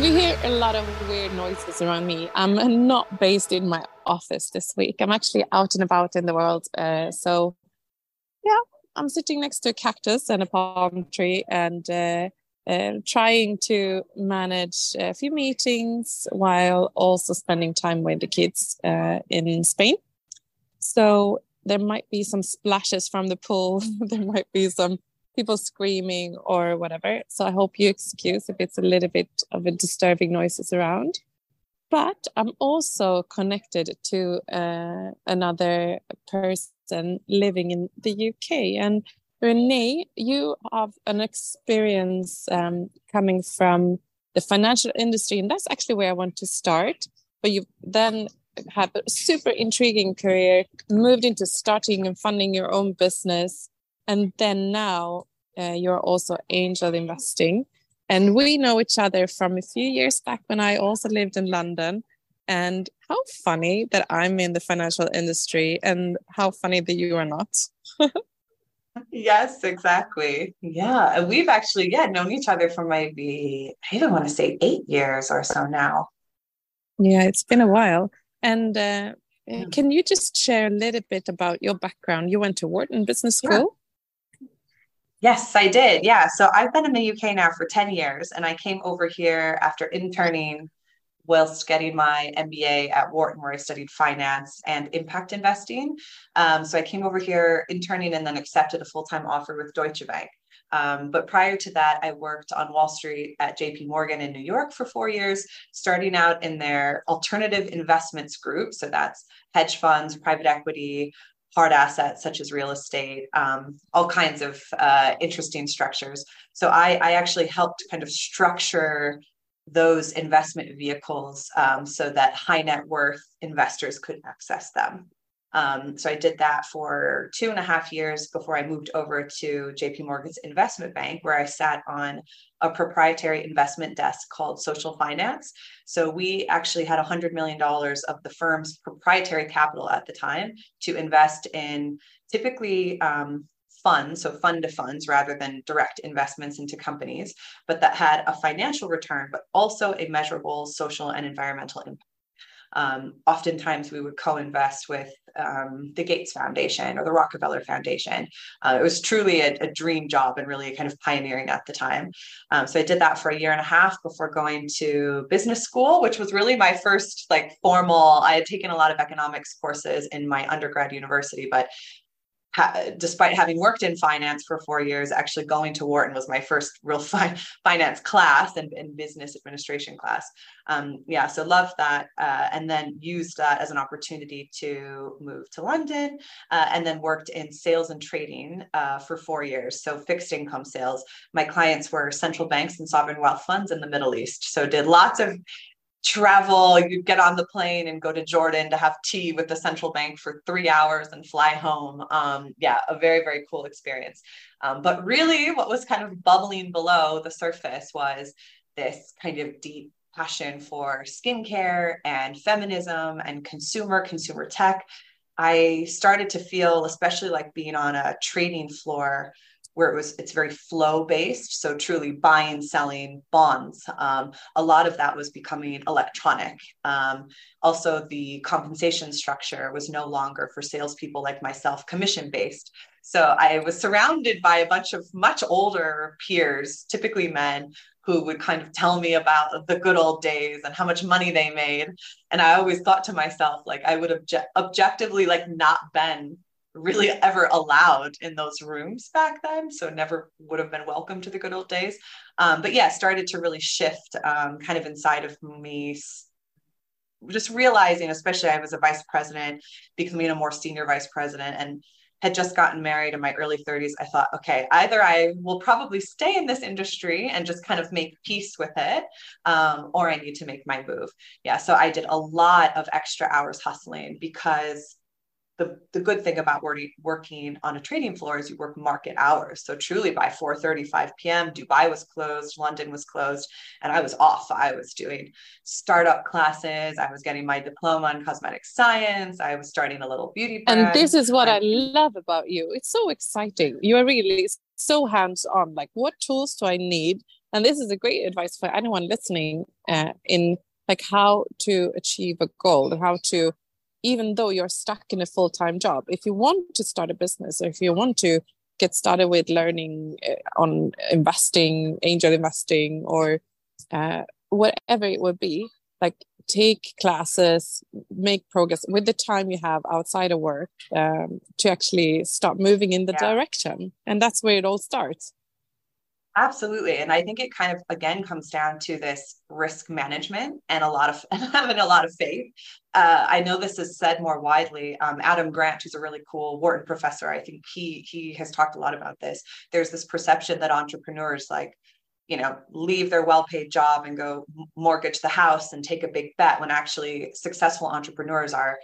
if you hear a lot of weird noises around me, I'm not based in my office this week. I'm actually out and about in the world. Uh, so, yeah, I'm sitting next to a cactus and a palm tree and uh, uh, trying to manage a few meetings while also spending time with the kids uh, in Spain. So, there might be some splashes from the pool. there might be some people screaming or whatever. So I hope you excuse if it's a little bit of a disturbing noises around. But I'm also connected to uh, another person living in the UK. And Renee, you have an experience um, coming from the financial industry, and that's actually where I want to start. But you then had a super intriguing career, moved into starting and funding your own business, and then now uh, you're also angel investing. And we know each other from a few years back when I also lived in London. And how funny that I'm in the financial industry and how funny that you are not. yes, exactly. Yeah. we've actually, yeah, known each other for maybe, I even want to say eight years or so now. Yeah, it's been a while. And uh, can you just share a little bit about your background? You went to Wharton Business School? Yes, I did. Yeah. So I've been in the UK now for 10 years, and I came over here after interning whilst getting my MBA at Wharton, where I studied finance and impact investing. Um, so I came over here interning and then accepted a full time offer with Deutsche Bank. Um, but prior to that, I worked on Wall Street at JP Morgan in New York for four years, starting out in their alternative investments group. So that's hedge funds, private equity, hard assets such as real estate, um, all kinds of uh, interesting structures. So I, I, actually helped kind of structure those investment vehicles um, so that high net worth investors could access them. Um, so I did that for two and a half years before I moved over to JP Morgan's investment bank, where I sat on a proprietary investment desk called Social Finance. So we actually had $100 million of the firm's proprietary capital at the time to invest in typically um, funds, so fund to funds rather than direct investments into companies, but that had a financial return, but also a measurable social and environmental impact. Um, oftentimes, we would co invest with um, the Gates Foundation or the Rockefeller Foundation. Uh, it was truly a, a, dream job and really kind of pioneering at the time. Um, so I did that for a year and a half before going to business school, which was really my first like formal. I had taken a lot of economics courses in my undergrad university, but ha- despite having worked in finance for four years, actually going to Wharton was my first real fi- finance class and, and, business administration class. Um, yeah, so loved that, uh, and then used that as an opportunity to move to London, uh, and then worked in sales and trading uh, for four years. So fixed income sales. My clients were central banks and sovereign wealth funds in the Middle East. So did lots of travel, you'd get on the plane and go to Jordan to have tea with the central bank for three hours and fly home. Um, yeah, a very, very cool experience. Um, but really, what was kind of bubbling below the surface was this kind of deep passion for skincare and feminism and consumer, consumer tech. I started to feel, especially like being on a trading floor, where it was it's very flow based so truly buying selling bonds. Um, a lot of that was becoming electronic. Um, also the compensation structure was no longer for salespeople like myself commission based so i was surrounded by a bunch of much older peers typically men who would kind of tell me about the good old days and how much money they made. And i always thought to myself like i would have obje- objectively like not been really ever allowed in those rooms back then. So never would have been welcome to the good old days. Um, but yeah, started to really shift um, kind of inside of me. Just realizing, especially I was a vice president, becoming a more senior vice president, and had just gotten married in my early 30s, I thought, okay, either I will probably stay in this industry and just kind of make peace with it, um, or I need to make my move. Yeah, so I did a lot of extra hours hustling because the, the good thing about working, on a trading floor is you work market hours. So truly by 4:35 p.m., Dubai was closed, London was closed, and I was off. I was doing startup classes. I was getting my diploma in cosmetic science. I was starting a little beauty brand. And this is what I, I love about you. It's so exciting. You are really so hands-on. Like, what tools do I need and this is a great advice for anyone listening uh, in like how to achieve a goal how to even though you're stuck in a full-time job if you want to start a business or if you want to get started with learning uh, on investing angel investing or uh, whatever it would be like take classes make progress with the time you have outside of work um, to actually start moving in the yeah. direction and that's where it all starts Absolutely. And I think it kind of again comes down to this risk management and a lot of having a lot of faith. Uh, I know this is said more widely. Um, Adam Grant, who's a really cool Wharton professor, I think he he has talked a lot about this. There's this perception that entrepreneurs like, you know, leave their well-paid job and go mortgage the house and take a big bet when actually successful entrepreneurs are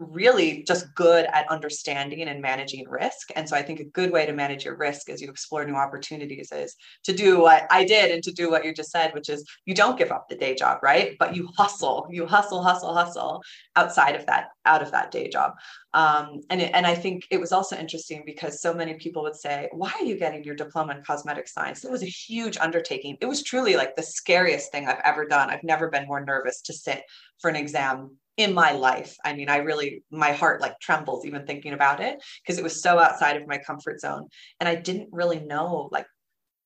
really just good at understanding and managing risk. And so I think a good way to manage your risk as you explore new opportunities is to do what I did and to do what you just said, which is you don't give up the day job, right? But you hustle, you hustle, hustle, hustle outside of that, out of that day job. Um, and, it, and I think it was also interesting because so many people would say, why are you getting your diploma in cosmetic science? It was a huge undertaking. It was truly like the scariest thing I've ever done. I've never been more nervous to sit for an exam in my life. I mean, I really, my heart like trembles even thinking about it because it was so outside of my comfort zone. And I didn't really know like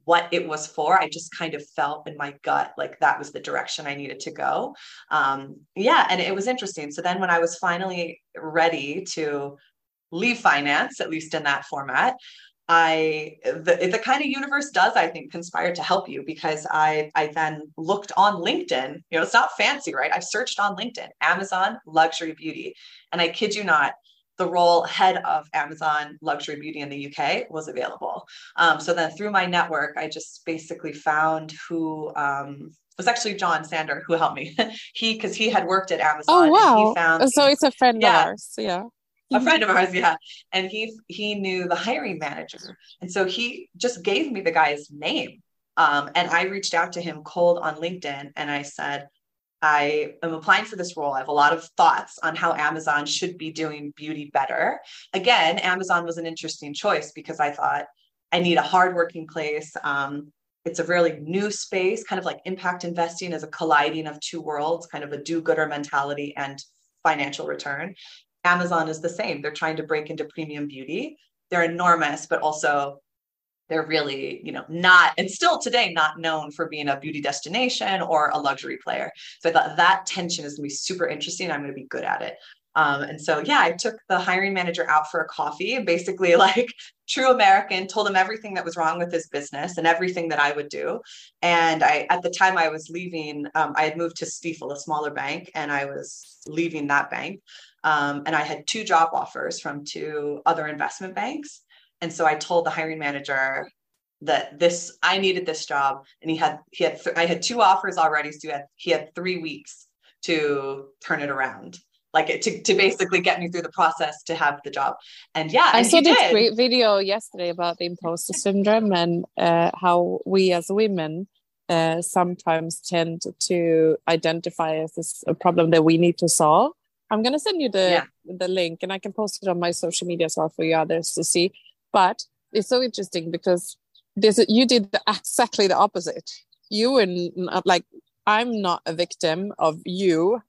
what it was for. I just kind of felt in my gut like that was the direction I needed to go. Um, yeah. And it was interesting. So then when I was finally ready to leave finance, at least in that format, I the, the kind of universe does I think conspire to help you because I I then looked on LinkedIn. You know, it's not fancy, right? I've searched on LinkedIn, Amazon luxury beauty, and I kid you not, the role head of Amazon luxury beauty in the UK was available. Um, so then through my network, I just basically found who um, was actually John Sander who helped me. he because he had worked at Amazon. Oh wow! Found, so it's a friend yeah, of ours. Yeah a friend of ours yeah. And he he knew the hiring manager. And so he just gave me the guy's name. Um, and i reached out to him cold on linkedin and i said i am applying for this role. I have a lot of thoughts on how amazon should be doing beauty better. Again amazon was an interesting choice because i thought i need a hardworking place. Um, it's a really new space kind of like impact investing as a colliding of two worlds kind of a do-gooder mentality and financial return Amazon is the same. They're trying to break into premium beauty. They're enormous, but also they're really, you know, not and still today not known for being a beauty destination or a luxury player. So I thought that tension is gonna be super interesting. I'm gonna be good at it. Um, and so, yeah, I took the hiring manager out for a coffee, basically like true American, told him everything that was wrong with his business and everything that I would do. And I, at the time I was leaving, um, I had moved to Stifel, a smaller bank, and I was leaving that bank. Um, and I had two job offers from two other investment banks. And so I told the hiring manager that this I needed this job, and he had he had th- I had two offers already, so he had he had three weeks to turn it around like it, to, to basically get me through the process to have the job. And yeah, I and saw this did. great video yesterday about the imposter syndrome and uh, how we as women uh, sometimes tend to identify as this a problem that we need to solve I'm gonna send you the yeah. the link and I can post it on my social media as well for you others to see. But it's so interesting because this you did the, exactly the opposite. You and like I'm not a victim of you,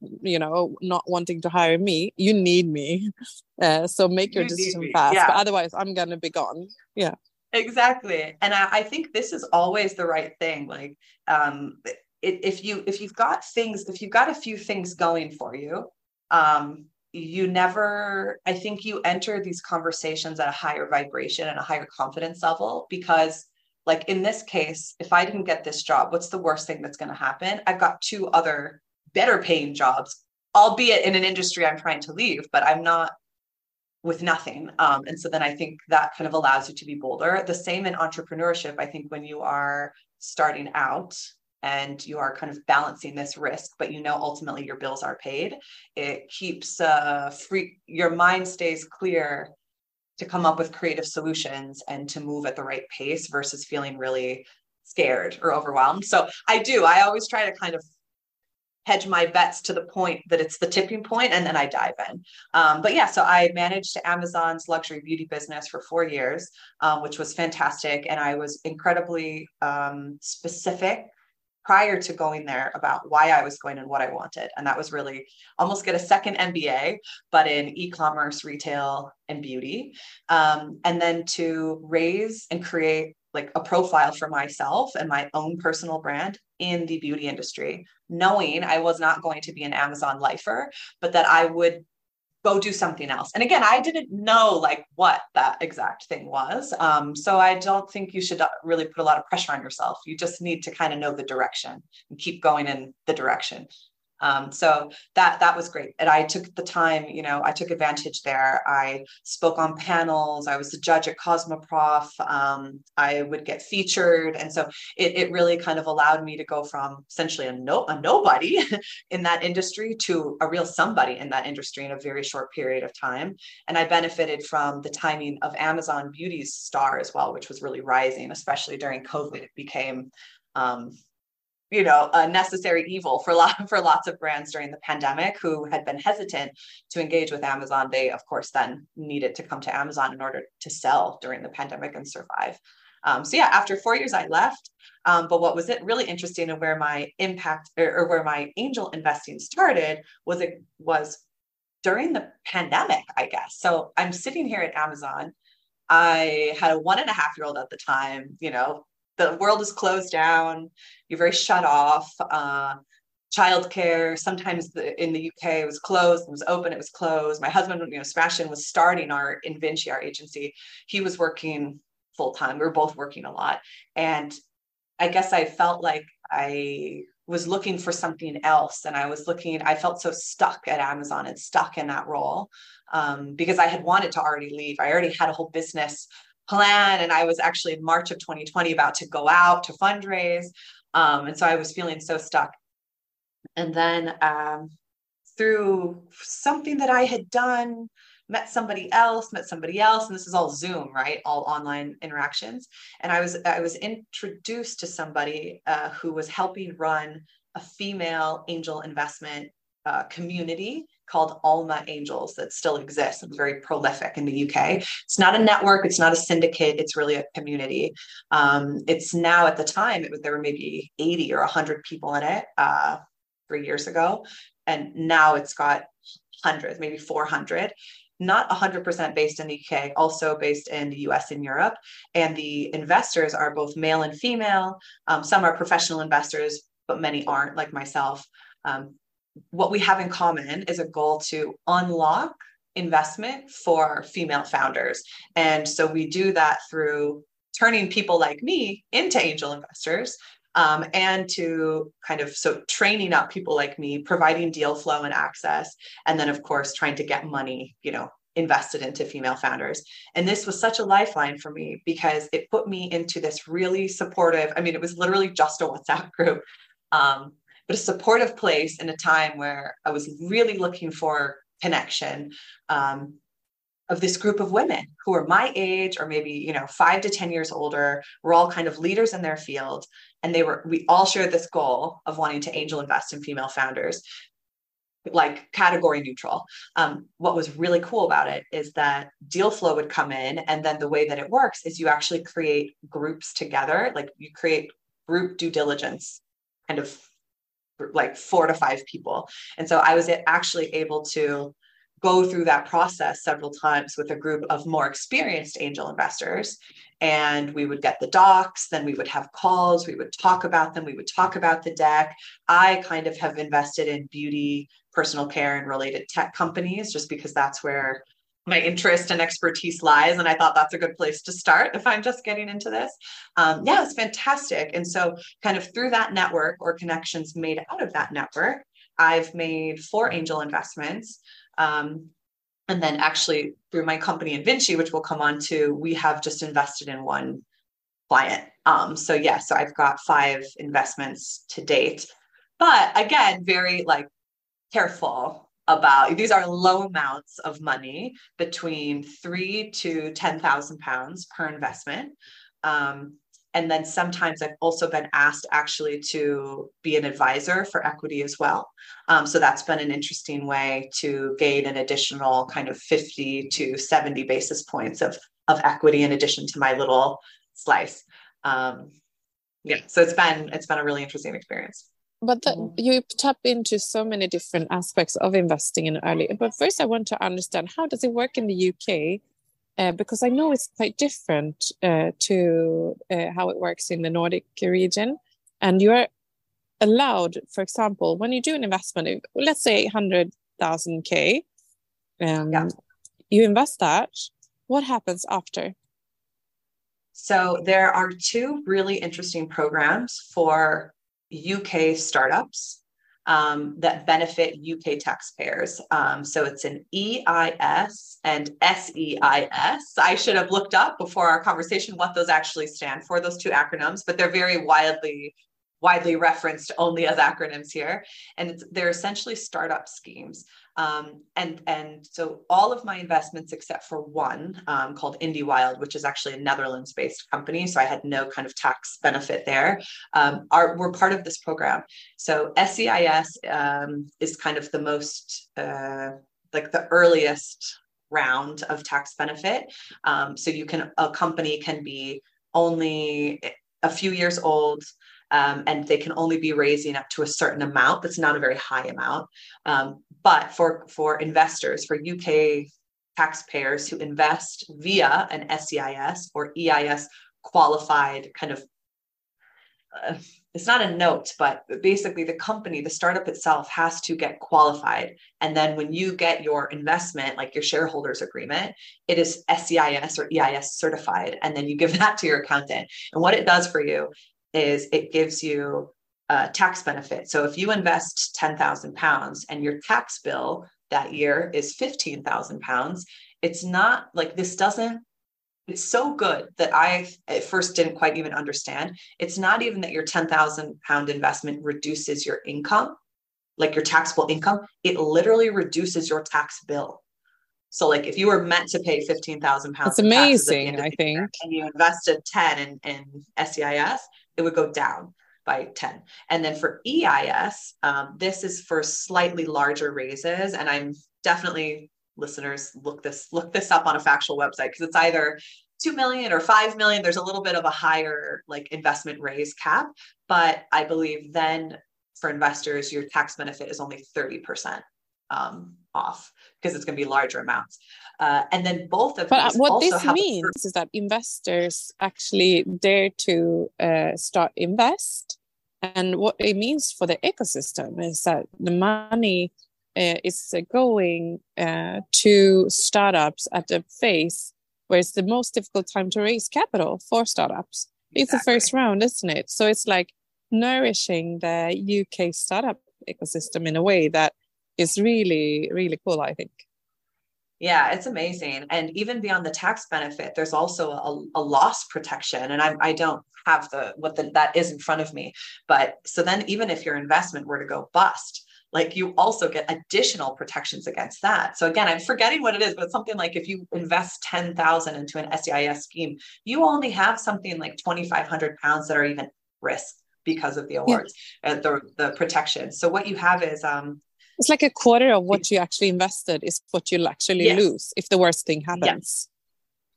you know, not wanting to hire me. You need me, uh, so make your you decision fast. Yeah. But otherwise, I'm gonna be gone. Yeah, exactly. And I, I think this is always the right thing. Like, um, if you if you've got things, if you've got a few things going for you, um, you never i think you enter these conversations at a higher vibration and a higher confidence level because like in this case if i didn't get this job what's the worst thing that's going to happen i've got two other better paying jobs albeit in an industry i'm trying to leave but i'm not with nothing. Um, and so then i think that kind of allows you to be bolder. The same in entrepreneurship i think when you are starting out and you are kind of balancing this risk but you know ultimately your bills are paid it keeps uh free your mind stays clear to come up with creative solutions and to move at the right pace versus feeling really scared or overwhelmed. So i do i always try to kind of hedge my bets to the point that it's the tipping point and then I dive in. Um, but yeah, so I managed Amazon's luxury beauty business for four years, um, which was fantastic. And I was incredibly um, specific prior to going there about why I was going and what I wanted. And that was really almost get a second MBA, but in e commerce, retail, and beauty. Um, and then to raise and create like a profile for myself and my own personal brand in the beauty industry, knowing I was not going to be an Amazon lifer, but that I would go do something else. And again, I didn't know like what that exact thing was. Um, so I don't think you should uh, really put a lot of pressure on yourself. You just need to kind of know the direction and keep going in the direction. Um, so that that was great. And I took the time, you know, I took advantage there. I spoke on panels. I was the judge at Cosmoprof. Um, I would get featured, and so it, it really kind of allowed me to go from essentially a no a nobody in that industry to a real somebody in that industry in a very short period of time. And I benefited from the timing of Amazon Beauty's star as well, which was really rising, especially during COVID. It became um, you know a necessary evil for lot for lots of brands during the pandemic who had been hesitant to engage with Amazon. They of course then needed to come to Amazon in order to sell during the pandemic and survive. Um, so yeah, after four years I left. Um, but what was it really interesting and where my impact or, or where my angel investing started was it was during the pandemic, I guess. So I'm sitting here at Amazon. I had a one and a half year old at the time, you know, the world is closed down. You're very shut off. Uh, childcare sometimes the, in the uk was closed it was open it was closed. My husband you know sebastian was starting our invinci our agency. He was working full time we were both working a lot. And i guess i felt like i was looking for something else. And i was looking i felt so stuck at amazon and stuck in that role um, because i had wanted to already leave. I already had a whole business plan. And I was actually in March of 2020 about to go out to fundraise. Um, and so I was feeling so stuck. And then um, through something that I had done, met somebody else, met somebody else, and this is all Zoom, right? All online interactions. And I was I was introduced to somebody uh, who was helping run a female angel investment uh, community called Alma Angels that still exists. It's very prolific in the UK. It's not a network, it's not a syndicate, it's really a community. Um, it's now at the time, it was, there were maybe 80 or 100 people in it uh, three years ago. And now it's got hundreds, maybe 400 not 100% based in the UK, also based in the US and Europe. And the investors are both male and female. Um, some are professional investors, but many aren't, like myself. Um, what we have in common is a goal to unlock investment for female founders. And so we do that through turning people like me into angel investors um, and to kind of so training up people like me, providing deal flow and access, and then of course trying to get money, you know, invested into female founders. And this was such a lifeline for me because it put me into this really supportive. I mean, it was literally just a WhatsApp group. Um, but a supportive place in a time where I was really looking for connection um, of this group of women who are my age or maybe you know five to ten years older we're all kind of leaders in their field. And they were we all shared this goal of wanting to angel invest in female founders like category neutral. Um, what was really cool about it is that deal flow would come in and then the way that it works is you actually create groups together. Like you create group due diligence kind of like four to five people. And so I was actually able to go through that process several times with a group of more experienced angel investors. And we would get the docs, then we would have calls, we would talk about them, we would talk about the deck. I kind of have invested in beauty, personal care, and related tech companies just because that's where my interest and expertise lies. And I thought that's a good place to start if I'm just getting into this. Um, yeah, it's fantastic. And so, kind of through that network or connections made out of that network, I've made four angel investments. Um, and then, actually, through my company Invinci, which we'll come on to, we have just invested in one client. Um, so, yeah, so I've got five investments to date. But again, very like careful about these are low amounts of money between three to ten thousand pounds per investment. Um, and then sometimes I've also been asked actually to be an advisor for equity as well. Um, so that's been an interesting way to gain an additional kind of 50 to 70 basis points of, of equity in addition to my little slice. Um, yeah, so it's been it's been a really interesting experience. But mm-hmm. you tap into so many different aspects of investing in early. But first, I want to understand how does it work in the UK uh, because I know it's quite different uh, to uh, how it works in the Nordic region. And you're allowed, for example, when you do an investment, let's say 100,000 K, um, yeah. you invest that, what happens after? So there are two really interesting programs for UK startups um, that benefit UK taxpayers. Um, so it's an EIS and SEIS. I should have looked up before our conversation what those actually stand for, those two acronyms, but they're very widely widely referenced only as acronyms here and they're essentially startup schemes um, and and so all of my investments except for one um, called IndieWild, which is actually a Netherlands-based company, so I had no kind of tax benefit there, um, are were part of this program. So SEIS um, is kind of the most uh, like the earliest round of tax benefit. Um, so you can a company can be only a few years old um, and they can only be raising up to a certain amount. That's not a very high amount. Um, but for, for investors, for UK taxpayers who invest via an SEIS or EIS qualified kind of uh, it's not a note, but basically the company, the startup itself has to get qualified. And then when you get your investment, like your shareholders agreement, it is SEIS or EIS certified. And then you give that to your accountant. And what it does for you is it gives you a tax benefit. So if you invest 10,000 pounds and your tax bill that year is 15,000 pounds, it's not like this doesn't it's so good that I at first didn't quite even understand. It's not even that your 10,000 pound investment reduces your income, like your taxable income, it literally reduces your tax bill. So, like, if you were meant to pay 15,000 pounds, it's amazing, I think, and you invested 10 in, in SEIS, it would go down by 10. And then for EIS, um, this is for slightly larger raises. And I'm definitely listeners look this look this up on a factual website because it's either 2 million or 5 million there's a little bit of a higher like investment raise cap but i believe then for investors your tax benefit is only 30% um, off because it's going to be larger amounts. Uh, and then both of but what this means is that investors actually dare to uh, start invest, and what it means for the ecosystem is that the money uh, is going uh, to startups at a phase where it's the most difficult time to raise capital for startups. Exactly. It's the first round, isn't it? So it's like nourishing the UK startup ecosystem in a way that is really, really cool, I think. Yeah, it's amazing. And even beyond the tax benefit, there's also a, a loss protection. And I, I don't have the what the, that is in front of me. But so then even if your investment were to go bust, like you also get additional protections against that. So again, I'm forgetting what it is, but something like if you invest 10,000 into an SEIS scheme, you only have something like 2,500 pounds that are even risk because of the awards yeah. and the, the protection. So what you have is um, it's like a quarter of what you actually invested is what you'll actually yes. lose if the worst thing happens. Yes.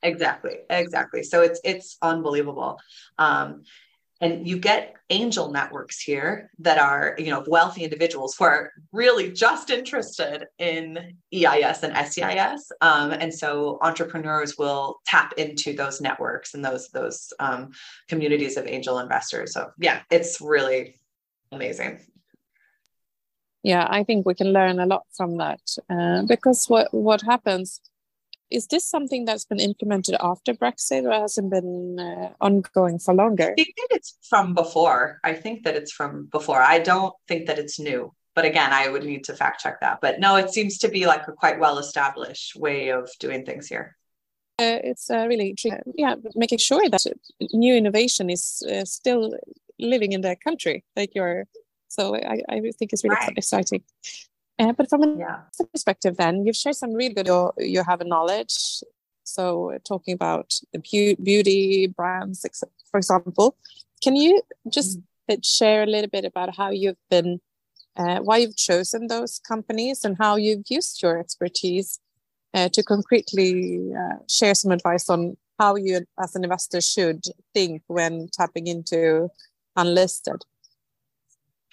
Exactly, exactly. So it's it's unbelievable. Um, and you get angel networks here that are you know wealthy individuals who are really just interested in eis and seis um, and so entrepreneurs will tap into those networks and those those um, communities of angel investors so yeah it's really amazing yeah i think we can learn a lot from that uh, because what what happens is this something that's been implemented after brexit or hasn't been uh, ongoing for longer? I think it's from before. I think that it's from before. I don't think that it's new but again i would need to fact check that. But no it seems to be like a quite well established way of doing things here. Uh, it's uh, really yeah making sure that new innovation is uh, still living in the country like your so I, I think it's really right. exciting. Uh, but from a yeah. perspective, then you've shared some really good. You, you have a knowledge. So talking about the beauty brands, for example. Can you just mm-hmm. share a little bit about how you've been, uh, why you've chosen those companies and how you've used your expertise uh, to concretely uh, share some advice on how you as an investor should think when tapping into unlisted?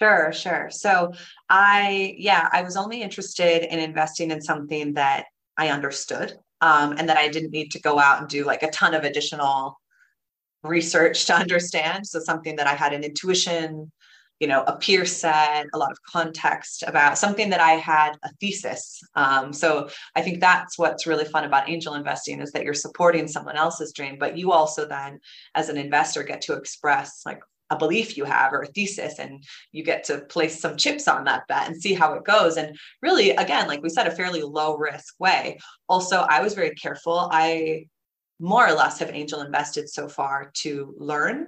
Sure, sure. So I, yeah, I was only interested in investing in something that I understood um, and that I didn't need to go out and do like a ton of additional research to understand. So something that I had an intuition, you know, a peer set, a lot of context about something that I had a thesis. Um, so I think that's what's really fun about angel investing is that you're supporting someone else's dream, but you also then, as an investor, get to express like a belief you have or a thesis and you get to place some chips on that bet and see how it goes. And really again like we said a fairly low risk way. Also i was very careful. I more or less have angel invested so far to learn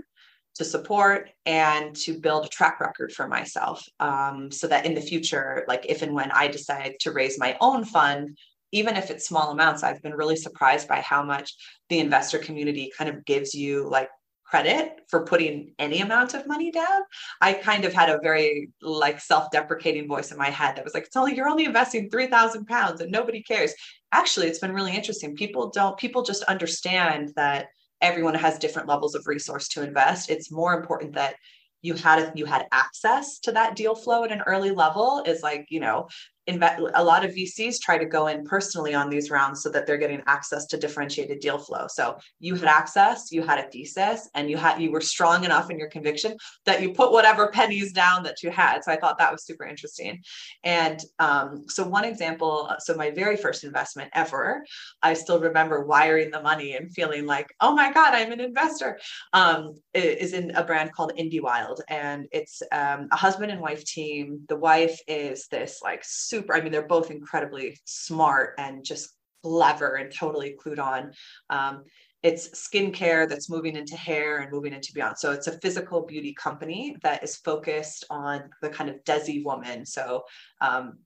to support and to build a track record for myself um, so that in the future like if and when i decide to raise my own fund even if it's small amounts i've been really surprised by how much the investor community kind of gives you like credit for putting any amount of money down. I kind of had a very like self-deprecating voice in my head that was like, it's only you're only investing 3,000 pounds and nobody cares. Actually, it's been really interesting. People don't, people just understand that everyone has different levels of resource to invest. It's more important that you had you had access to that deal flow at an early level is like you know a lot of VCs try to go in personally on these rounds so that they're getting access to differentiated deal flow. So you had access, you had a thesis, and you had you were strong enough in your conviction that you put whatever pennies down that you had. So I thought that was super interesting. And um, so one example, so my very first investment ever, I still remember wiring the money and feeling like, oh my God, I'm an investor. Um, is in a brand called Indie Wild, and it's um, a husband and wife team. The wife is this like super, I mean, they're both incredibly smart and just clever and totally clued on. Um, it's skincare that's moving into hair and moving into beyond. So it's a physical beauty company that is focused on the kind of Desi woman. So um,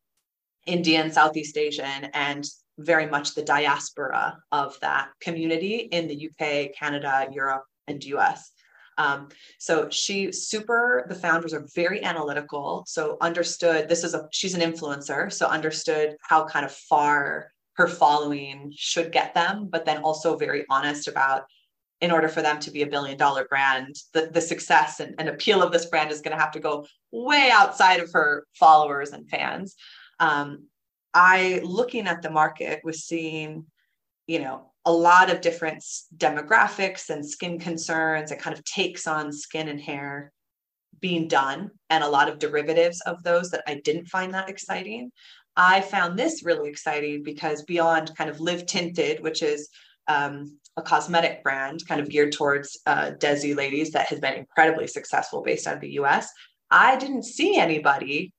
Indian, Southeast Asian, and very much the diaspora of that community in the UK, Canada, Europe, and US. Um, so she super, the founders are very analytical. So understood this is a, she's an influencer. So understood how kind of far her following should get them, but then also very honest about in order for them to be a billion dollar brand, the, the success and, and appeal of this brand is going to have to go way outside of her followers and fans. Um, I, looking at the market, was seeing, you know, a lot of different demographics and skin concerns and kind of takes on skin and hair being done and a lot of derivatives of those that I didn't find that exciting. I found this really exciting because beyond kind of Live Tinted, which is um, a cosmetic brand kind of geared towards uh, Desi ladies that has been incredibly successful based out of the US, I didn't see anybody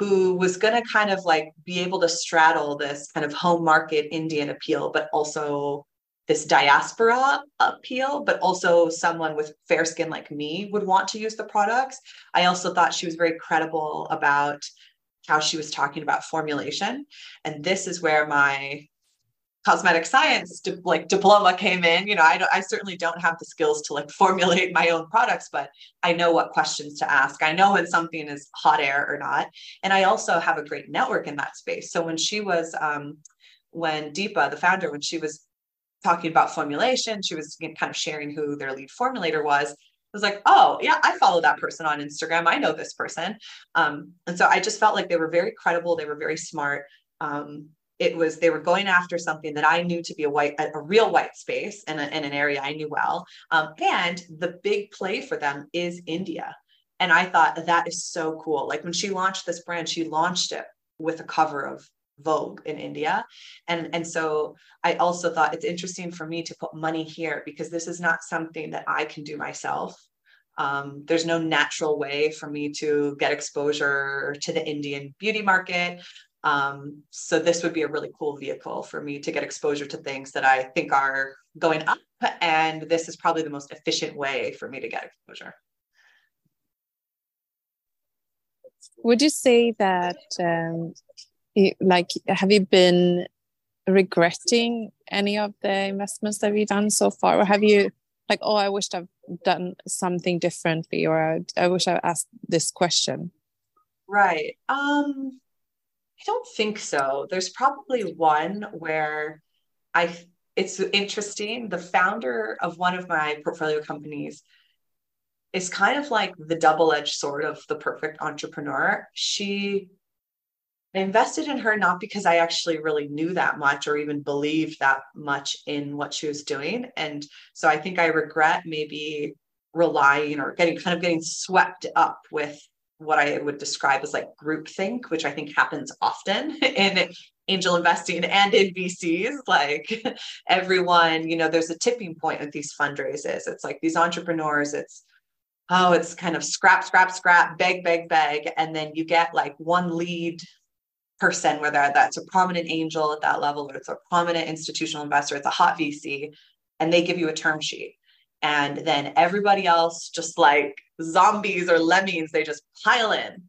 who was going to kind of like be able to straddle this kind of home market Indian appeal, but also this diaspora appeal, but also someone with fair skin like me would want to use the products. I also thought she was very credible about how she was talking about formulation. And this is where my cosmetic science di- like diploma came in you know I, I certainly don't have the skills to like formulate my own products but i know what questions to ask i know when something is hot air or not and i also have a great network in that space so when she was um, when deepa the founder when she was talking about formulation she was kind of sharing who their lead formulator was I was like, oh, yeah, I follow that person on Instagram. I know this person. Um, and so I just felt like they were very credible. They were very smart. Um, it was they were going after something that I knew to be a white, a, a real white space and in an area I knew well. Um, and the big play for them is India. And I thought that is so cool. Like when she launched this brand, she launched it with a cover of Vogue in India. And, and so I also thought it's interesting for me to put money here because this is not something that I can do myself. Um, there's no natural way for me to get exposure to the Indian beauty market. Um, so this would be a really cool vehicle for me to get exposure to things that I think are going up. And this is probably the most efficient way for me to get exposure. Would you say that, um, like, have you been regretting any of the investments that you've done so far? Or have you, like, oh, I wished I've done something differently or I, I wish I asked this question? Right. Um, I don't think so. There's probably one where I it's interesting. The founder of one of my portfolio companies is kind of like the double-edged sword of the perfect entrepreneur. She invested in her not because I actually really knew that much or even believed that much in what she was doing. And so I think I regret maybe relying or getting kind of getting swept up with what I would describe as like groupthink, which I think happens often in angel investing and in VCs. Like everyone, you know, there's a tipping point with these fundraisers. It's like these entrepreneurs, it's oh, it's kind of scrap, scrap, scrap, beg, beg, beg. And then you get like one lead person, whether that's a prominent angel at that level or it's a prominent institutional investor, it's a hot VC, and they give you a term sheet. And then everybody else, just like zombies or lemmings, they just pile in.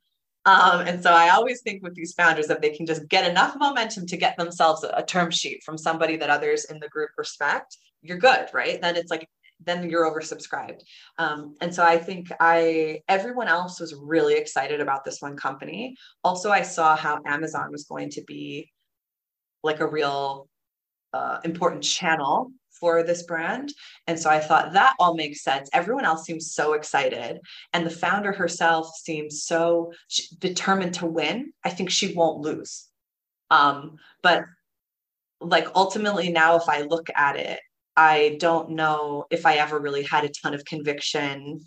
Um, and so I always think with these founders that they can just get enough momentum to get themselves a, term sheet from somebody that others in the group respect, you're good, right? Then it's like then you're oversubscribed. Um, and so I think I everyone else was really excited about this one company. Also, I saw how Amazon was going to be like a real uh, important channel for this brand. And so I thought that all makes sense. Everyone else seems so excited. And the founder herself seems so determined to win. I think she won't lose. Um, but like ultimately now, if I look at it, I don't know if I ever really had a ton of conviction.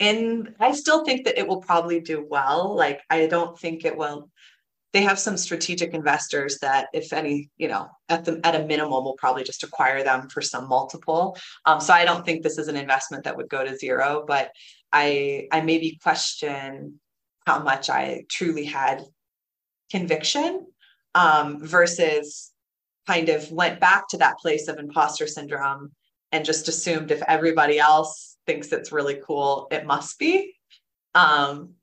And I still think that it will probably do well. Like, I don't think it will. They have some strategic investors that, if any, you know, at the at a minimum, will probably just acquire them for some multiple. Um, so I don't think this is an investment that would go to zero. But I I maybe question how much I truly had conviction um, versus kind of went back to that place of imposter syndrome and just assumed if everybody else thinks it's really cool, it must be. Um,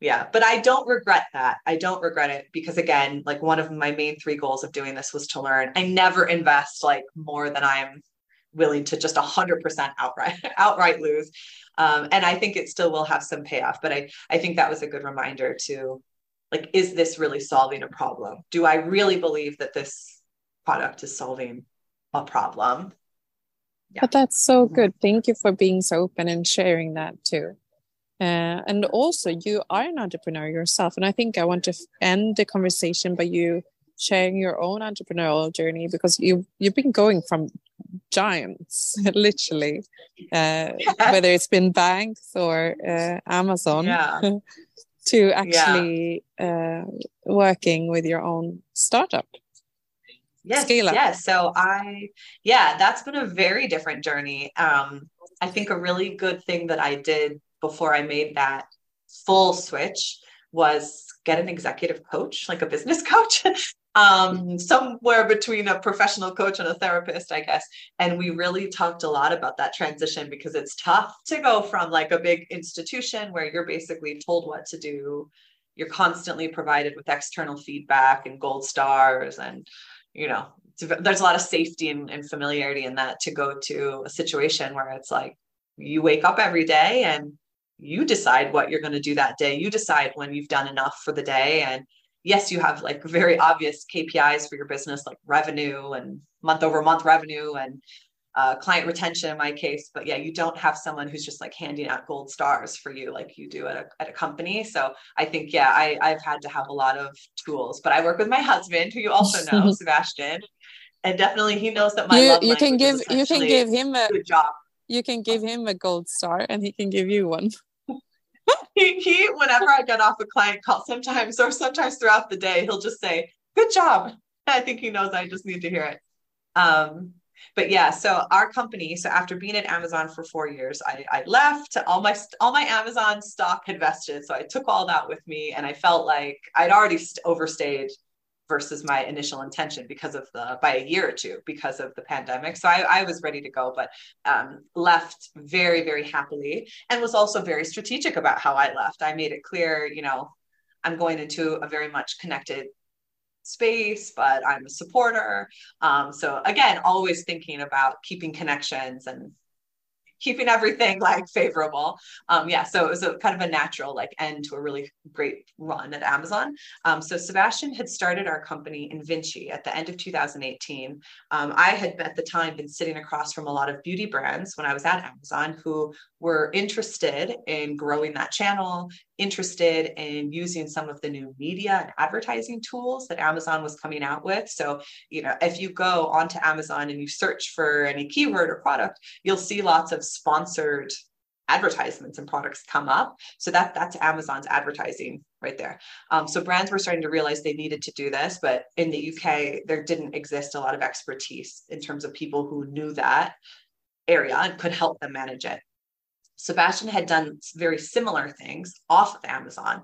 yeah, but I don't regret that. I don't regret it because again, like one of my main three goals of doing this was to learn. I never invest like more than I'm willing to just 100% outright outright lose. Um, and I think it still will have some payoff, but I I think that was a good reminder to like is this really solving a problem? Do I really believe that this product is solving a problem. Yeah. But that's so good. Thank you for being so open and sharing that too. Uh, and also, you are an entrepreneur yourself. And I think I want to end the conversation by you sharing your own entrepreneurial journey because you you've been going from giants literally uh, whether it's been banks or uh, amazon yeah. to actually yeah. uh, working with your own startup yes scale up. yes so i yeah that's been a very different journey um i think a really good thing that i did before i made that full switch was get an executive coach like a business coach um, somewhere between a professional coach and a therapist, I guess. And we really talked a lot about that transition because it's tough to go from like a big institution where you're basically told what to do. You're constantly provided with external feedback and gold stars and you know there's a lot of safety and, and familiarity in that to go to a situation where it's like you wake up every day and you decide what you're going to do that day. You decide when you've done enough for the day. And yes you have like very obvious kpis for your business like revenue and month over month revenue and uh, client retention in my case. But yeah you don't have someone who's just like handing out gold stars for you like you do at a, at a company. So i think yeah I, i've had to have a lot of tools. But i work with my husband who you also know sebastian. And definitely he knows that my you, you can give you can give him a good job you can give him a gold star and he can give you one. He, he whenever i get off a client call sometimes or sometimes throughout the day he'll just say good job. I think he knows i just need to hear it. Um but yeah, so our company, so after being at Amazon for four years, I, I left. All my all my Amazon stock had vested, so I took all that with me, and I felt like I'd already overstayed versus my initial intention because of the by a year or two because of the pandemic. So I, I was ready to go, but um, left very very happily, and was also very strategic about how I left. I made it clear, you know, I'm going into a very much connected space, but I'm a supporter. Um, so again, always thinking about keeping connections and keeping everything like favorable. Um, yeah, so it was a kind of a natural like end to a really great run at Amazon. Um, so Sebastian had started our company Invinci at the end of 2018. Um, I had at the time been sitting across from a lot of beauty brands when I was at Amazon who were interested in growing that channel, interested in using some of the new media and advertising tools that Amazon was coming out with. So, you know, if you go onto Amazon and you search for any keyword or product, you'll see lots of sponsored advertisements and products come up. So that that's Amazon's advertising right there. Um, so brands were starting to realize they needed to do this, but in the UK there didn't exist a lot of expertise in terms of people who knew that area and could help them manage it. Sebastian had done very similar things off of Amazon.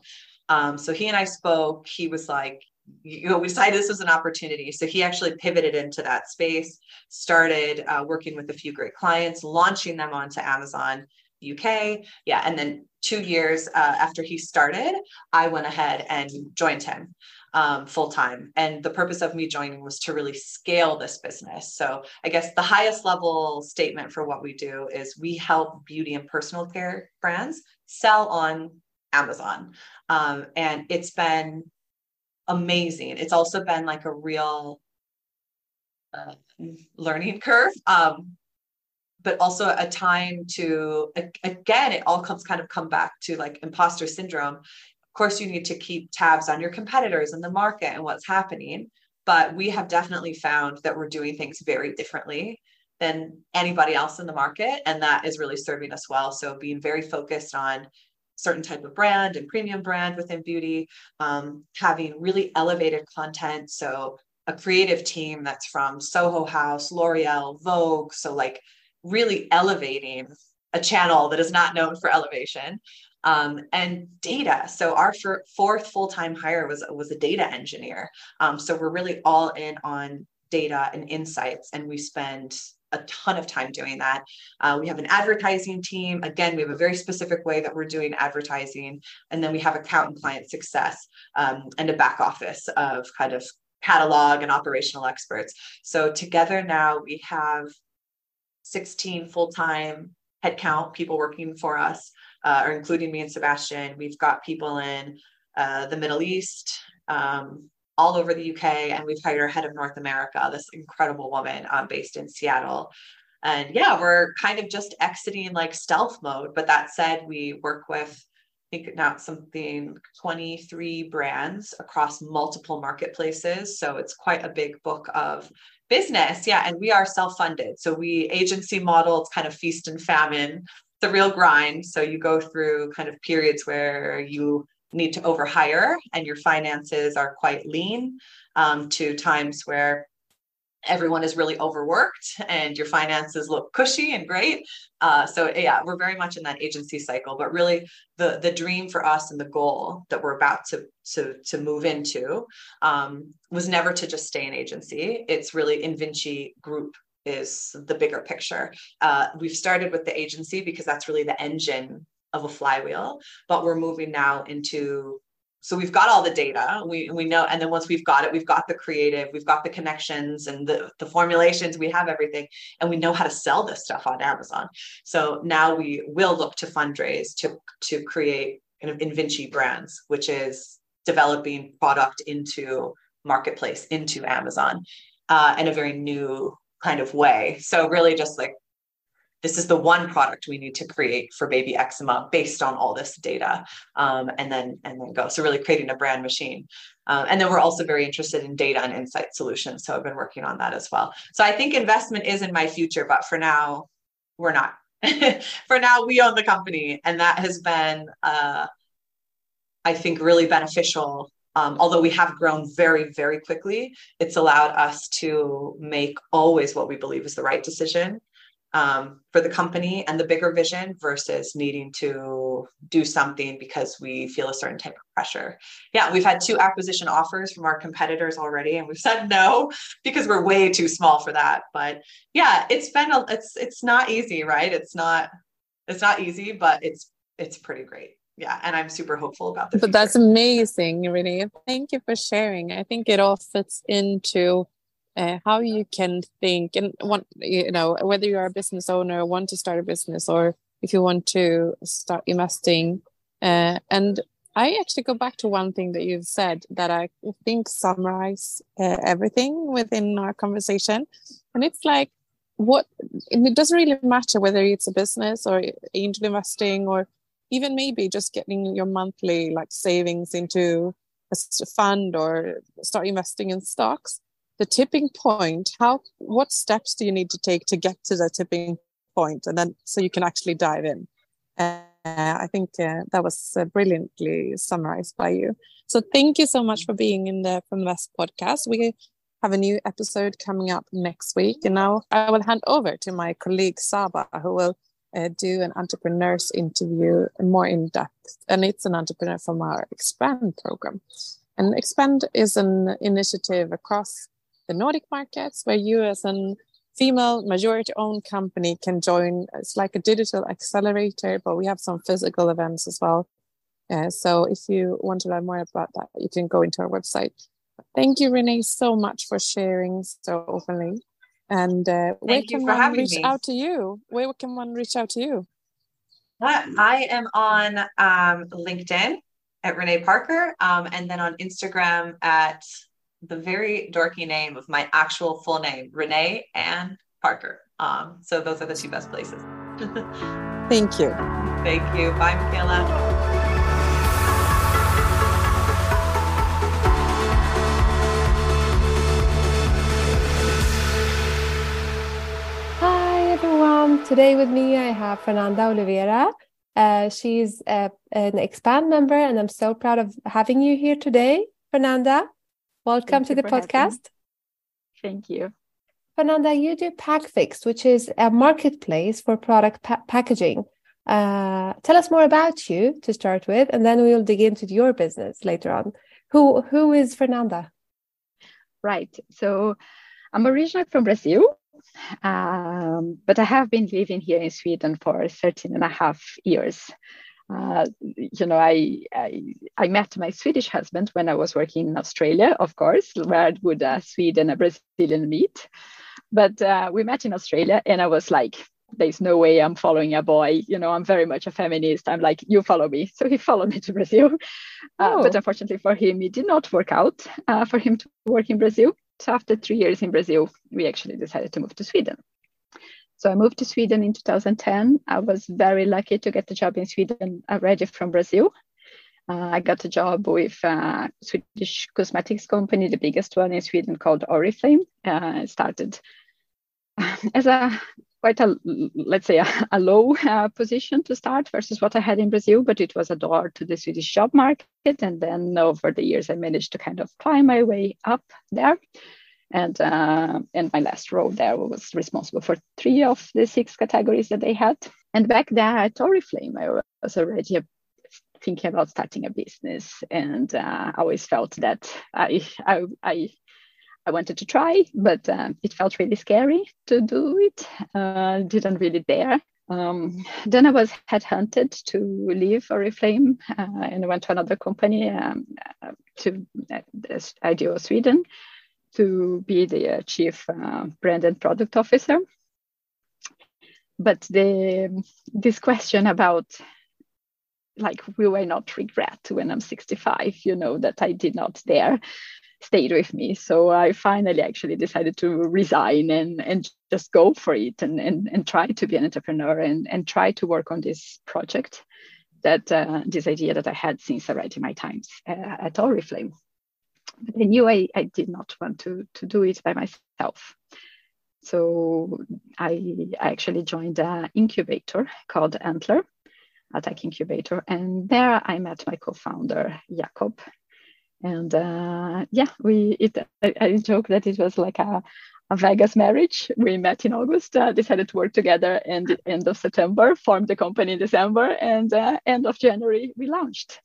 Um, so he and I spoke. He was like, you know, we decided this was an opportunity. So he actually pivoted into that space, started uh, working with a few great clients, launching them onto Amazon UK. Yeah. And then two years uh, after he started, I went ahead and joined him um, full time. And the purpose of me joining was to really scale this business. So I guess the highest level statement for what we do is we help beauty and personal care brands sell on Amazon. Um, and it's been amazing. It's also been like a real uh, learning curve. Um, but also a time to again it all comes kind of come back to like imposter syndrome of course you need to keep tabs on your competitors and the market and what's happening but we have definitely found that we're doing things very differently than anybody else in the market and that is really serving us well. So being very focused on certain type of brand and premium brand within beauty um, having really elevated content. So a creative team that's from soho house l'oreal vogue so like really elevating a channel that is not known for elevation um, and data. So our fourth full-time hire was was a data engineer. Um, so we're really all in on data and insights, and we spend a ton of time doing that. Uh, we have an advertising team. Again, we have a very specific way that we're doing advertising, and then we have account and client success um, and a back office of kind of catalog and operational experts. So together now we have 16 full-time headcount people working for us, uh, or including me and Sebastian. We've got people in uh, the Middle East, um, all over the UK, and we've hired our head of North America, this incredible woman um, based in Seattle. And yeah, we're kind of just exiting like stealth mode. But that said, we work with I think now something 23 brands across multiple marketplaces. So it's quite a big book of business. Yeah. And we are self funded. So we agency model, it's kind of feast and famine, the real grind. So you go through kind of periods where you need to overhire and your finances are quite lean um, to times where everyone is really overworked and your finances look cushy and great. Uh, so yeah, we're very much in that agency cycle, but really the the dream for us and the goal that we're about to to to move into um, was never to just stay in agency. It's really Invinci Group is the bigger picture. Uh, we've started with the agency because that's really the engine of a flywheel, but we're moving now into so we've got all the data we we know and then once we've got it we've got the creative we've got the connections and the, the formulations we have everything and we know how to sell this stuff on amazon so now we will look to fundraise to to create kind of invinci brands which is developing product into marketplace into amazon uh, in a very new kind of way. So really just like this is the one product we need to create for baby eczema based on all this data um, and then and then go. So really creating a brand machine. Um, and then we're also very interested in data and insight solutions so i've been working on that as well. So i think investment is in my future but for now we're not. For now we own the company and that has been uh, i think really beneficial um, although we have grown very, very quickly, it's allowed us to make always what we believe is the right decision um, for the company and the bigger vision versus needing to do something because we feel a certain type of pressure. Yeah, we've had two acquisition offers from our competitors already, and we've said no because we're way too small for that. But yeah, it's been a, it's it's not easy, right? It's not it's not easy, but it's it's pretty great. Yeah, and I'm super hopeful about this. But that's amazing, really. Thank you for sharing. I think it all fits into uh, how you can think and want you know whether you are a business owner want to start a business or if you want to start investing uh, and i actually go back to one thing that you've said that i think summarize uh, everything within our conversation and it's like what it doesn't really matter whether it's a business or angel investing or even maybe just getting your monthly like savings into a fund or start investing in stocks. The tipping point how what steps do you need to take to get to the tipping point? And then so you can actually dive in. Uh, i think uh, that was uh, brilliantly summarized by you. So thank you so much for being in the Feminvest podcast. We have a new episode coming up next week. And now i will hand over to my colleague saba who will uh, do an entrepreneur's interview more in depth and it's an entrepreneur from our expand program and expand is an initiative across the Nordic markets where you as a female majority owned company can join. It's like a digital accelerator, but we have some physical events as well. Uh, so if you want to learn more about that, you can go into our website. Thank you, Renee, so much for sharing so openly. And uh, where can one reach me. out to you? Where can one reach out to you? I am on um, LinkedIn at Renee Parker, um, and then on Instagram at the very dorky name of my actual full name, Renee Ann Parker. Um, so those are the two best places. Thank you. Thank you. Bye, Michaela. Today with me I have Fernanda Oliveira. Uh, she's uh, an expand member, and I'm so proud of having you here today, Fernanda. Welcome Thank to the podcast. Thank you. Fernanda, you do PackFixed, which is a marketplace for product pa packaging. Uh, tell us more about you to start with, and then we'll dig into your business later on. Who who is Fernanda? Right. So I'm originally from Brazil, um, but I have been living here in Sweden for 13 and a half years. Uh, you know, I, I, I met my Swedish husband when I was working in Australia, of course, where would a Swede and a Brazilian meet? But uh, we met in Australia, and I was like, "There's no way I'm following a boy." You know, I'm very much a feminist. I'm like, "You follow me." So he followed me to Brazil, uh, oh. but unfortunately for him, it did not work out uh, for him to work in Brazil. After three years in Brazil, we actually decided to move to Sweden. So I moved to Sweden in 2010. I was very lucky to get a job in Sweden already from Brazil. Uh, I got a job with a Swedish cosmetics company, the biggest one in Sweden called Oriflame. Uh, started as a quite a let's say a, a low uh, position to start versus what I had in Brazil, but it was a door to the Swedish job market. And then over the years, I managed to kind of climb my way up there and uh, and my last role there was responsible for three of the six categories that they had. And back there at Oriflame, I was already thinking about starting a business, and uh, I always felt that I I I, I wanted to try, but um, it felt really scary to do it. Uh, didn't really dare. Um, then I was headhunted to leave Oriflame, uh, and I went to another company um, uh, to uh, iDeal Sweden to be the uh, chief uh, brand and product officer. But the this question about like will I not regret when I'm 65, you know, that I did not dare stayed with me. So I finally actually decided to resign and, and just go for it and, and, and try to be an entrepreneur and, and try to work on this project that uh, this idea that I had since I already my times uh, at Oriflame but I knew I, I did not want to, to do it by myself. So I, I actually joined an incubator called Antler, a tech incubator. And there I met my co-founder, Jakob. And uh, yeah, we it I, I, joke that it was like a, a Vegas marriage. We met in August, uh, decided to work together, and end of September formed the company in December, and uh, end of January we launched.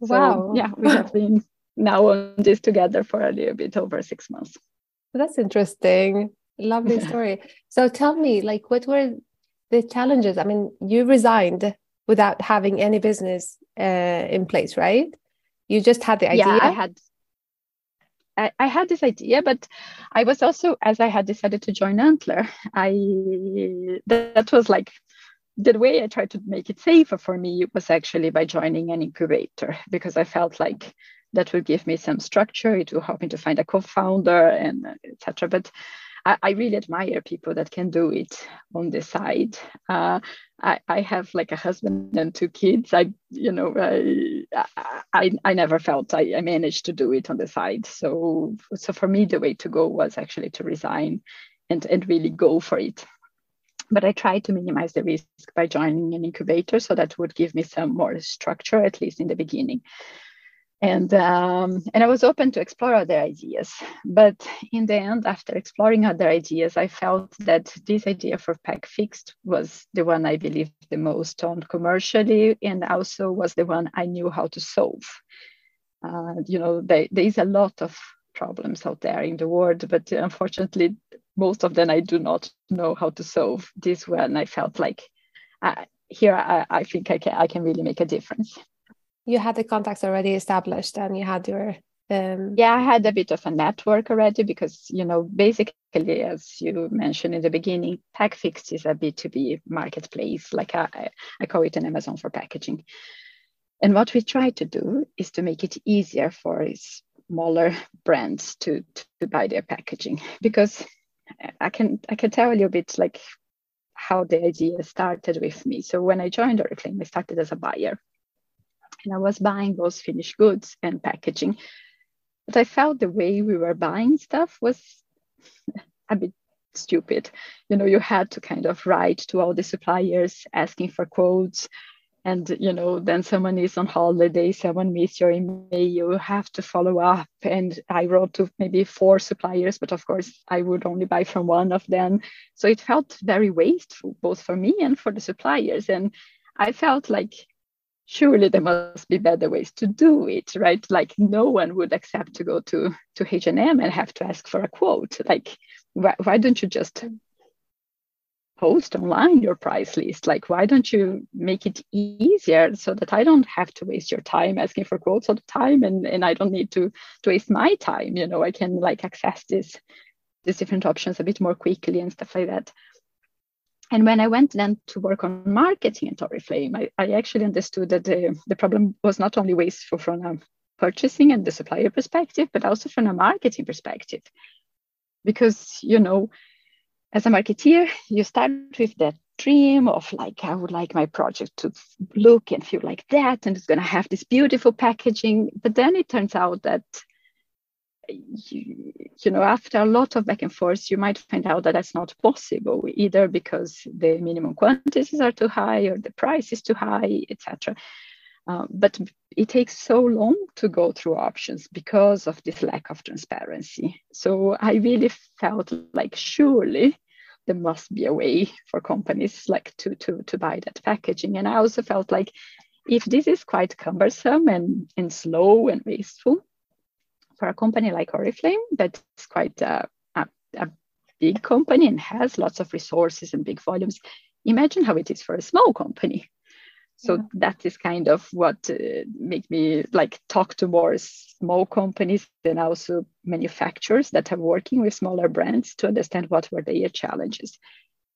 Wow! So, yeah, we have been now on this together for a little bit over six months. That's interesting. Lovely story. so tell me, like, what were the challenges? I mean, you resigned without having any business uh, in place, right? You just had the idea. Yeah, I had. I, I, had this idea, but I was also, as I had decided to join Antler, I that was like the way I tried to make it safer for me was actually by joining an incubator because I felt like that would give me some structure. It will help me to find a co-founder and etc. But I, I, really admire people that can do it on the side. Uh, I, I have like a husband and two kids. I, you know, I, I, I never felt I, I managed to do it on the side. So, so for me, the way to go was actually to resign and, and really go for it but I tried to minimize the risk by joining an incubator. So that would give me some more structure, at least in the beginning and um, and I was open to explore other ideas. But in the end, after exploring other ideas, I felt that this idea for PackFixed was the one I believed the most on commercially, and also was the one I knew how to solve. Uh, you know, there, there is a lot of problems out there in the world, but unfortunately, most of them I do not know how to solve. This one I felt like uh, here I, I think I can I can really make a difference you had the contacts already established and you had your um... yeah i had a bit of a network already because you know basically as you mentioned in the beginning packfixed is a b2b marketplace like I, I call it an amazon for packaging. And what we try to do is to make it easier for smaller brands to, to buy their packaging because i can i can tell you a bit like how the idea started with me. So when i joined oriflame i started as a buyer and I was buying those finished goods and packaging. But I felt the way we were buying stuff was a bit stupid. You know, you had to kind of write to all the suppliers asking for quotes. And, you know, then someone is on holiday, someone missed your email, you have to follow up. And I wrote to maybe four suppliers, but of course, I would only buy from one of them. So it felt very wasteful, both for me and for the suppliers. And I felt like surely there must be better ways to do it right? Like no one would accept to go to to h&m and have to ask for a quote. Like why, why don't you just post online your price list? Like why don't you make it easier so that i don't have to waste your time asking for quotes all the time and, and i don't need to, to waste my time? You know i can like access this these different options a bit more quickly and stuff like that and when I went then to work on marketing at Oriflame, I, I actually understood that the, the problem was not only wasteful from a purchasing and the supplier perspective, but also from a marketing perspective. Because, you know, as a marketeer, you start with that dream of like, I would like my project to look and feel like that, and it's going to have this beautiful packaging. But then it turns out that you, you know after a lot of back and forth you might find out that that's not possible either because the minimum quantities are too high or the price is too high etc um, but it takes so long to go through options because of this lack of transparency. So i really felt like surely there must be a way for companies like to to to buy that packaging. And i also felt like if this is quite cumbersome and, and slow and wasteful for a company like Oriflame, that's quite a, a, a big company and has lots of resources and big volumes, imagine how it is for a small company. So yeah. that is kind of what uh, make me like talk to more small companies and also manufacturers that are working with smaller brands to understand what were their challenges.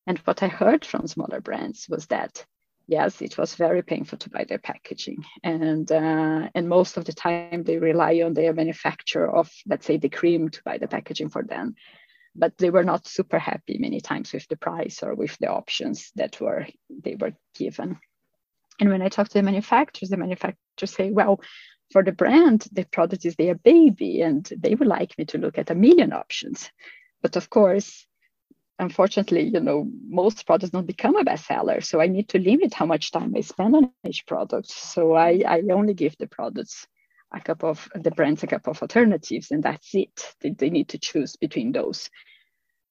And what I heard from smaller brands was that yes, it was very painful to buy their packaging, and uh, and most of the time they rely on their manufacturer of let's say the cream to buy the packaging for them, but they were not super happy many times with the price or with the options that were they were given. And when I talk to the manufacturers, the manufacturers say, well, for the brand, the product is their baby, and they would like me to look at a million options. But of course, unfortunately, you know, most products don't become a bestseller. So I need to limit how much time I spend on each product. So I, I only give the products a couple of the brands a couple of alternatives, and that's it. They, they need to choose between those.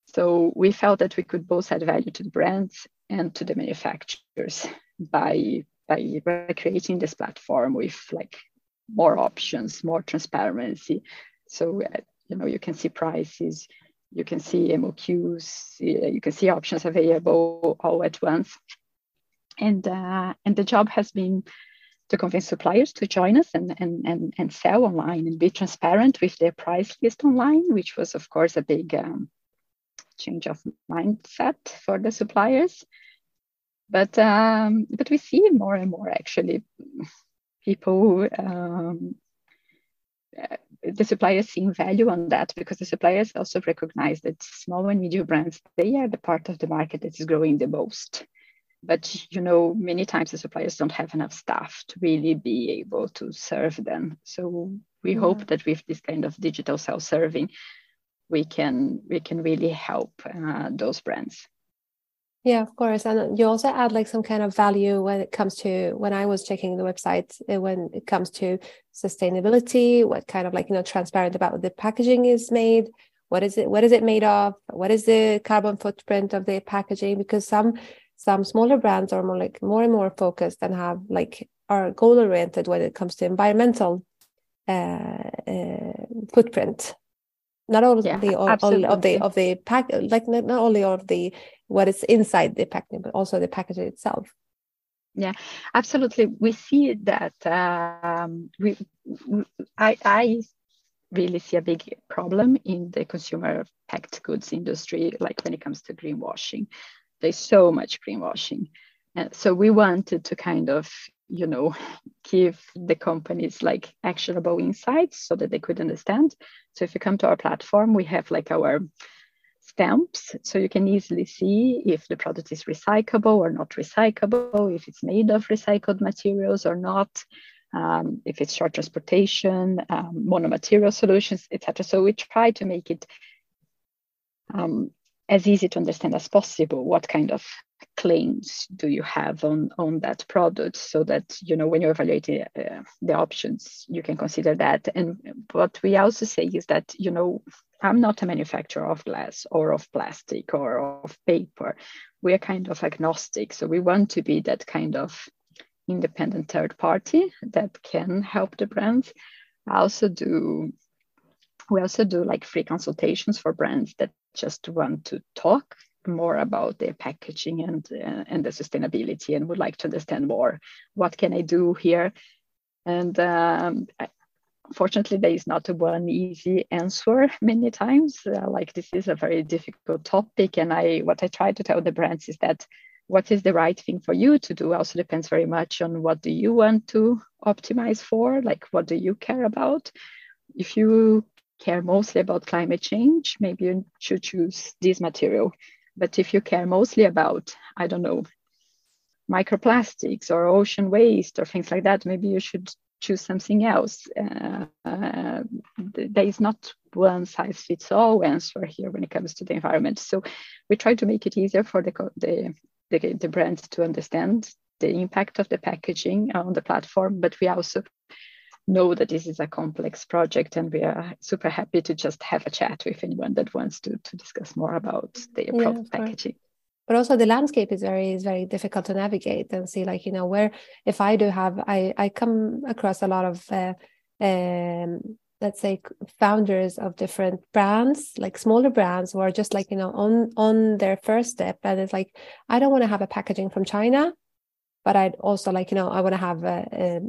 So we felt that we could both add value to the brands and to the manufacturers by by, creating this platform with like more options, more transparency. So uh, you know you can see prices, you can see MOQs, you can see options available all at once. And, uh, and the job has been to convince suppliers to join us and, and, and, and sell online and be transparent with their price list online, which was, of course, a big um, change of mindset for the suppliers. But um, but we see more and more actually people um, the suppliers seeing value on that because the suppliers also recognize that small and medium brands they are the part of the market that is growing the most. But you know many times the suppliers don't have enough staff to really be able to serve them. So we yeah. hope that with this kind of digital self-serving we can we can really help uh, those brands yeah of course and you also add like some kind of value when it comes to when i was checking the website uh, when it comes to sustainability what kind of like you know transparent about the packaging is made what is it what is it made of what is the carbon footprint of the packaging because some some smaller brands are more like more and more focused and have like are goal oriented when it comes to environmental uh, uh, footprint not all yeah, the all, all, of the of the pack like not, not only of the what is inside the packaging but also the packaging itself. Yeah absolutely. We see that um, we, I, I really see a big problem in the consumer packed goods industry like when it comes to greenwashing. There's so much greenwashing. And so we wanted to kind of, you know, give the companies like actionable insights so that they could understand. So if you come to our platform, we have like our stamps so you can easily see if the product is recyclable or not recyclable if it's made of recycled materials or not um, if it's short transportation um, monomaterial solutions etc so we try to make it um, as easy to understand as possible what kind of claims do you have on on that product so that you know when you're evaluating uh, the options you can consider that? And what we also say is that you know i'm not a manufacturer of glass or of plastic or of paper. We are kind of agnostic. So we want to be that kind of independent third party that can help the brands. I also do we also do like free consultations for brands that just want to talk more about the packaging and uh, and the sustainability and would like to understand more. What can i do here? And um, fortunately there is not one easy answer many times. Uh, like this is a very difficult topic and i what i try to tell the brands is that what is the right thing for you to do also depends very much on what do you want to optimize for like what do you care about? If you care mostly about climate change, maybe you should choose this material. But if you care mostly about, I don't know, microplastics or ocean waste or things like that, maybe you should choose something else. Uh, uh, there is not one size fits all answer here when it comes to the environment. So we try to make it easier for the, the, the, the brands to understand the impact of the packaging on the platform, but we also know that this is a complex project and we are super happy to just have a chat with anyone that wants to, to discuss more about their yeah, product packaging. But also the landscape is very is very difficult to navigate and see like you know where if i do have i i come across a lot of uh, um let's say founders of different brands like smaller brands who are just like you know on on their first step and it's like i don't want to have a packaging from china but i'd also like you know i want to have a, a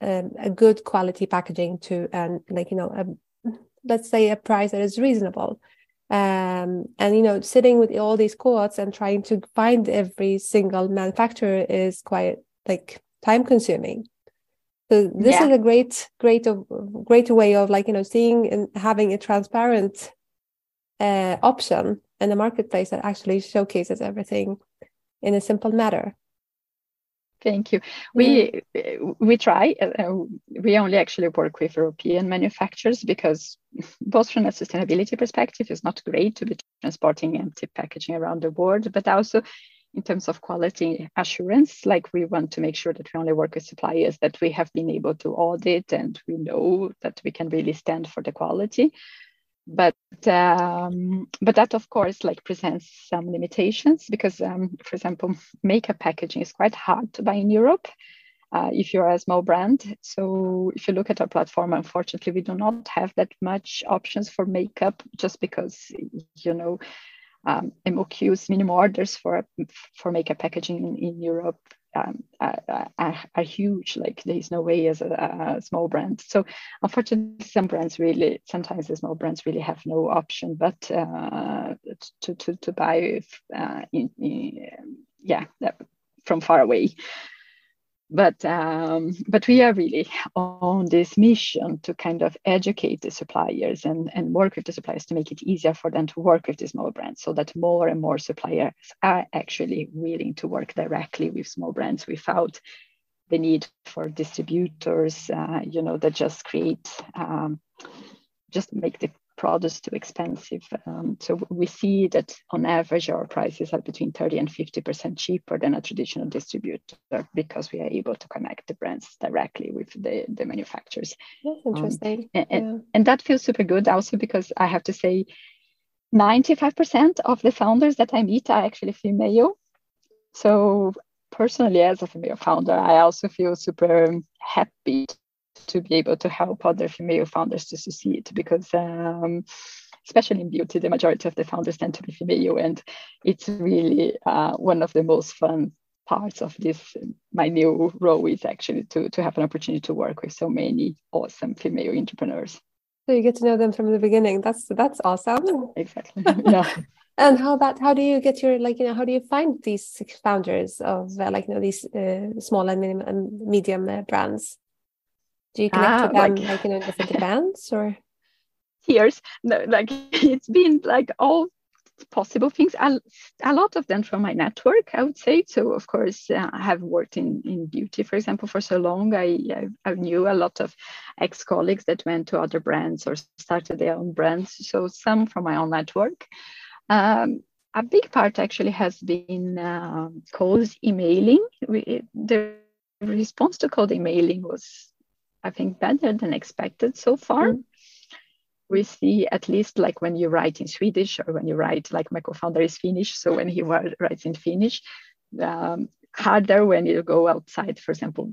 um, a good quality packaging to and like you know a, let's say a price that is reasonable. Um, and you know sitting with all these quotes and trying to find every single manufacturer is quite like time consuming. So this yeah. is a great great of great way of like you know seeing and having a transparent uh, option in the marketplace that actually showcases everything in a simple matter Thank you. We we try. Uh, we only actually work with European manufacturers because both from a sustainability perspective, it's not great to be transporting empty packaging around the world, but also in terms of quality assurance, like we want to make sure that we only work with suppliers that we have been able to audit and we know that we can really stand for the quality but um, but that of course like presents some limitations because um, for example makeup packaging is quite hard to buy in europe uh, if you're a small brand. So if you look at our platform unfortunately we do not have that much options for makeup just because you know um, MOQs, minimum orders for for makeup packaging in, in Europe um, huge. Like there's no way as a, a, small brand. So unfortunately, some brands really, sometimes the small brands really have no option but uh, to, to, to buy, uh, in, in, yeah, from far away but um, but we are really on this mission to kind of educate the suppliers and, and work with the suppliers to make it easier for them to work with the small brands so that more and more suppliers are actually willing to work directly with small brands without the need for distributors uh, you know that just create um, just make the products too expensive. Um, so we see that on average, our prices are between 30 and 50% cheaper than a traditional distributor because we are able to connect the brands directly with the, the manufacturers. That's um, interesting. Um, and, yeah. and that feels super good also because I have to say, 95% of the founders that I meet are actually female. So personally, as a female founder, I also feel super happy to be able to help other female founders to succeed because um, especially in beauty the majority of the founders tend to be female. And it's really uh, one of the most fun parts of this my new role is actually to, to have an opportunity to work with so many awesome female entrepreneurs. So you get to know them from the beginning. That's that's awesome. Exactly. Yeah. And how about how do you get your like you know how do you find these founders of uh, like you know these uh, small and medium, and medium uh, brands do you connect ah, with them like, like in different events or? Years, no, like it's been like all possible things. A, a lot of them from my network, I would say. So of course, uh, I have worked in in beauty, for example, for so long. I I, I knew a lot of ex colleagues that went to other brands or started their own brands. So some from my own network. Um, a big part actually has been uh, cold emailing. We, the response to cold emailing was I think, better than expected so far. Mm. We see at least like when you write in Swedish or when you write, like my co-founder is Finnish, so when he writes in Finnish, um, harder when you go outside, for example,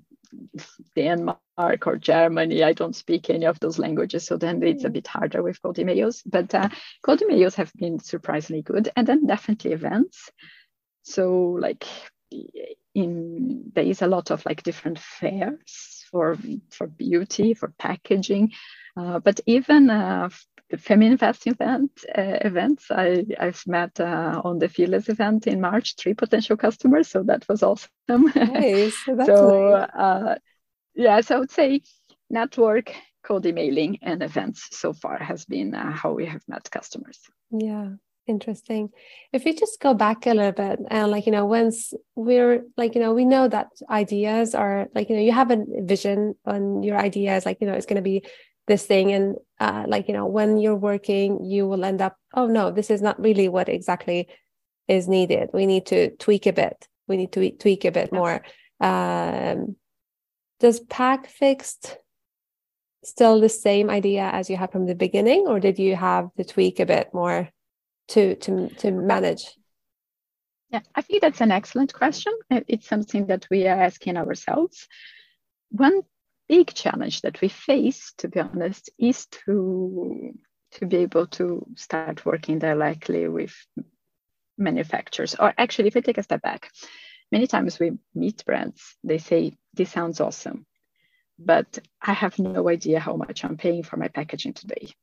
Denmark or Germany. I don't speak any of those languages, so then it's a mm. bit harder with cold emails. But uh, cold emails have been surprisingly good, and then definitely events. So like in there is a lot of like different fairs for for beauty, for packaging, uh, but even uh, the Feminvest event uh, events. I I've met uh, on the Fearless event in March three potential customers, so that was awesome. Nice. so nice. Uh, yeah, so I would say network, cold emailing, and events so far has been uh, how we have met customers. Yeah interesting. If we just go back a little bit and like you know once we're like you know we know that ideas are like you know you have a vision on your ideas like you know it's going to be this thing and uh, like you know when you're working you will end up oh no this is not really what exactly is needed. We need to tweak a bit. We need to tweak a bit more. Um, does packfixed still the same idea as you had from the beginning or did you have to tweak a bit more to to to manage? Yeah, I think that's an excellent question. It's something that we are asking ourselves. One big challenge that we face, to be honest, is to to be able to start working directly with manufacturers. Or actually, if we take a step back, many times we meet brands, they say, This sounds awesome, but I have no idea how much I'm paying for my packaging today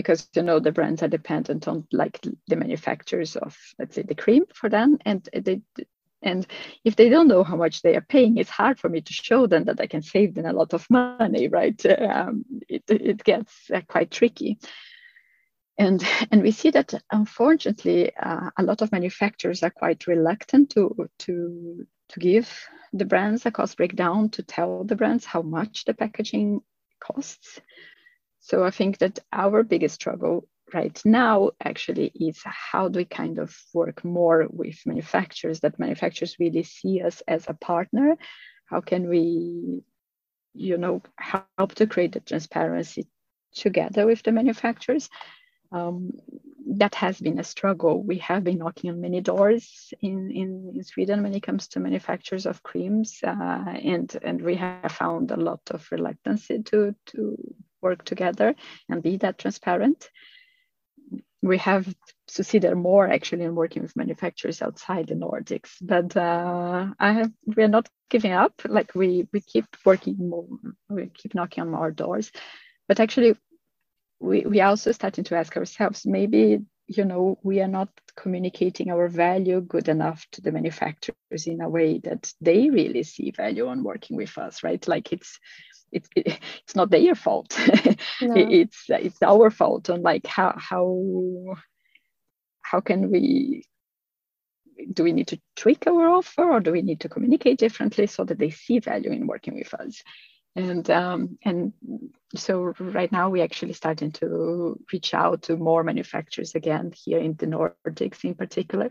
because you know the brands are dependent on like the manufacturers of let's say the cream for them and they and if they don't know how much they are paying it's hard for me to show them that i can save them a lot of money right? Um, it, it gets uh, quite tricky. And and we see that unfortunately uh, a lot of manufacturers are quite reluctant to to to give the brands a cost breakdown to tell the brands how much the packaging costs so I think that our biggest struggle right now actually is how do we kind of work more with manufacturers that manufacturers really see us as a partner? How can we you know help to create the transparency together with the manufacturers? Um, that has been a struggle. We have been knocking on many doors in, in, in sweden when it comes to manufacturers of creams uh, and and we have found a lot of reluctance to to work together and be that transparent we have to see there more actually in working with manufacturers outside the Nordics. But uh, I have we're not giving up. Like we we keep working more, we keep knocking on more doors. But actually, we we also starting to ask ourselves maybe you know we are not communicating our value good enough to the manufacturers in a way that they really see value on working with us right like it's it's it's not their fault. No. it's it's our fault on like how how how can we do we need to tweak our offer or do we need to communicate differently so that they see value in working with us? And um, and so right now we're actually starting to reach out to more manufacturers again here in the nordics in particular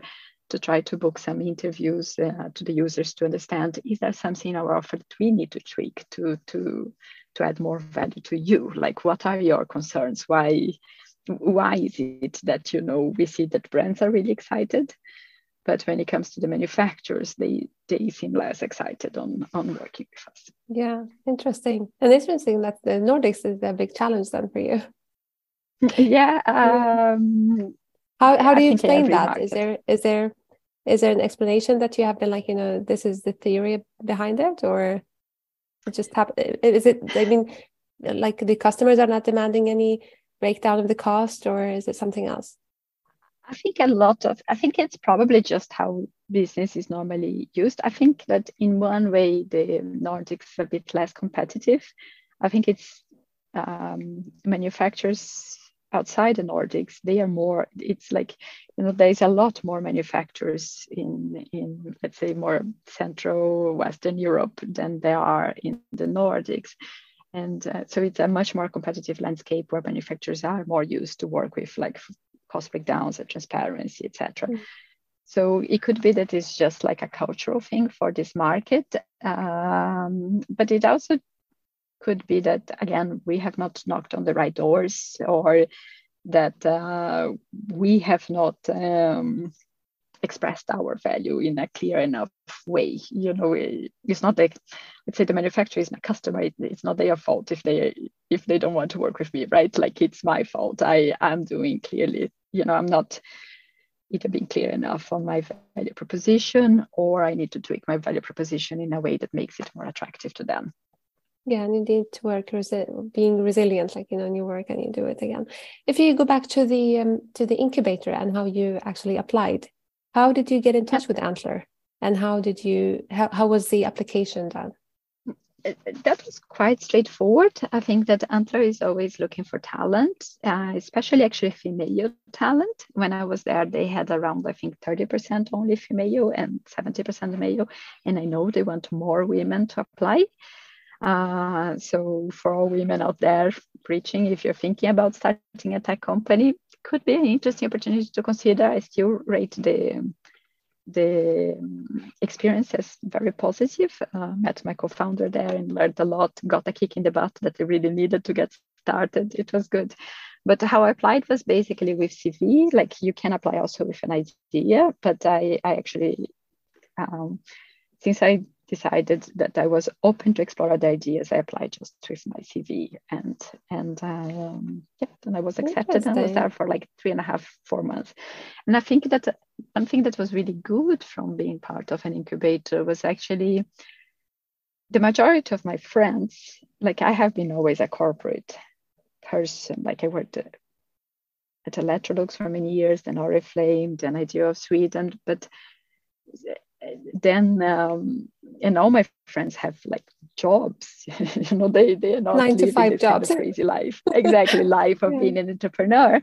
to try to book some interviews uh, to the users to understand is there something in our offer that we need to tweak to to to add more value to you? Like what are your concerns? Why why is it that you know we see that brands are really excited but when it comes to the manufacturers they they seem less excited on on working with us? Yeah interesting. And interesting that the nordics is a big challenge then for you. Yeah um, how, how do you explain that? Market. is there is there is there an explanation that you have been like you know this is the theory behind it or it just happen is it i mean like the customers are not demanding any breakdown of the cost or is it something else I think a lot of, I think it's probably just how business is normally used. I think that in one way, the Nordics a bit less competitive. I think it's um, manufacturers outside the Nordics, they are more, it's like, you know, there's a lot more manufacturers in, in let's say, more Central Western Europe than there are in the Nordics. And uh, so it's a much more competitive landscape where manufacturers are more used to work with like cost breakdowns and transparency, etc. Mm. So it could be that it's just like a cultural thing for this market, um, but it also could be that again we have not knocked on the right doors or that uh, we have not um, expressed our value in a clear enough way. You know, it's not like let's say the manufacturer is my customer. It's not their fault if they if they don't want to work with me, right? Like it's my fault. I am doing clearly. You know, I'm not either being clear enough on my value proposition, or I need to tweak my value proposition in a way that makes it more attractive to them. Yeah, and you need to work resi- being resilient, like you know, you work, and you do it again. If you go back to the um, to the incubator and how you actually applied, how did you get in touch with Antler? And how did you, how, how was the application done? that was quite straightforward. I think that Antler is always looking for talent, uh, especially actually female talent. When I was there, they had around, I think, 30% only female and 70% male. And I know they want more women to apply. Uh, so, for all women out there preaching, if you're thinking about starting a tech company, could be an interesting opportunity to consider. I still rate the the experience as very positive. Uh, met my co-founder there and learned a lot. Got a kick in the butt that I really needed to get started. It was good. But how I applied was basically with CV. Like you can apply also with an idea, but I I actually um, since I decided that I was open to explore other ideas. I applied just with my CV and and um, yeah, and I was accepted and I was there for like three and a half, four months. And I think that one thing that was really good from being part of an incubator was actually the majority of my friends, like I have been always a corporate person, like I worked at, at Electrolux for many years, then Oriflame, then iDeal of Sweden, but then um, and all my friends have like jobs. You know they they're not nine to five jobs kind of crazy life. Exactly life of yeah. being an entrepreneur.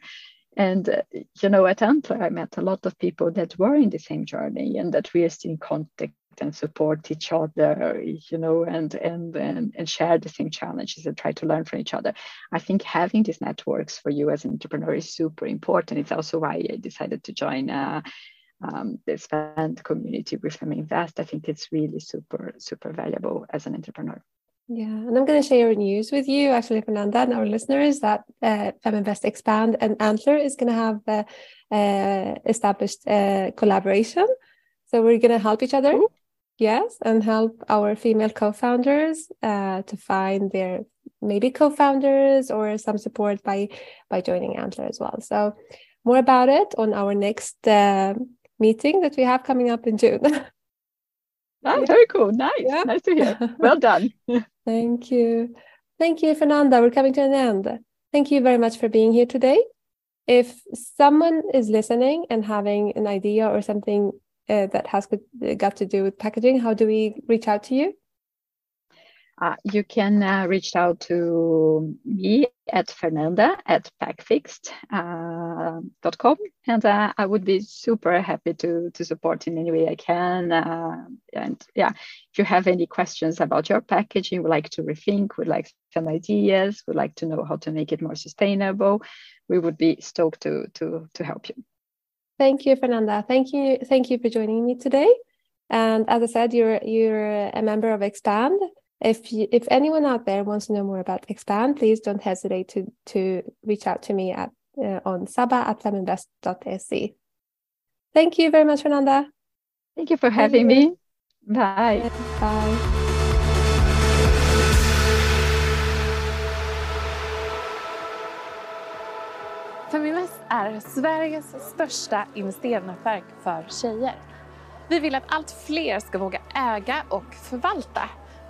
And uh, you know at antler i met a lot of people that were in the same journey and that we are still in contact and support each other you know and and and, and share the same challenges and try to learn from each other. I think having these networks for you as an entrepreneur is super important. It's also why i decided to join uh, um, the expand community with Feminvest, I think it's really super, super valuable as an entrepreneur. Yeah, and I'm going to share news with you, actually, Fernanda, and our listeners that uh, Feminvest Expand and Antler is going to have uh, uh, established uh, collaboration. So we're going to help each other, Ooh. yes, and help our female co-founders uh, to find their maybe co-founders or some support by by joining Antler as well. So more about it on our next uh, meeting that we have coming up in June. ah, very cool. Nice. Yeah. Nice to hear. Well done. Thank you. Thank you, Fernanda. We're coming to an end. Thank you very much for being here today. If someone is listening and having an idea or something uh, that has got to do with packaging, how do we reach out to you? Uh, you can uh, reach out to me at fernanda at packfixed.com uh, and uh, I would be super happy to, to support in any way I can. Uh, and yeah, if you have any questions about your packaging, would like to rethink, would like some ideas, would like to know how to make it more sustainable, we would be stoked to, to, to help you. Thank you, Fernanda. Thank you. Thank you for joining me today. And as I said, you're, you're a member of Expand if you, if anyone out there wants to know more about Expand, please don't hesitate to to reach out to me at uh, on saba at feminvest.se. Thank you very much, Fernanda. Thank you for having me. Bye. Bye. Feminvest är Sveriges största investeringsnätverk för tjejer. Vi vill att allt fler ska våga äga och förvalta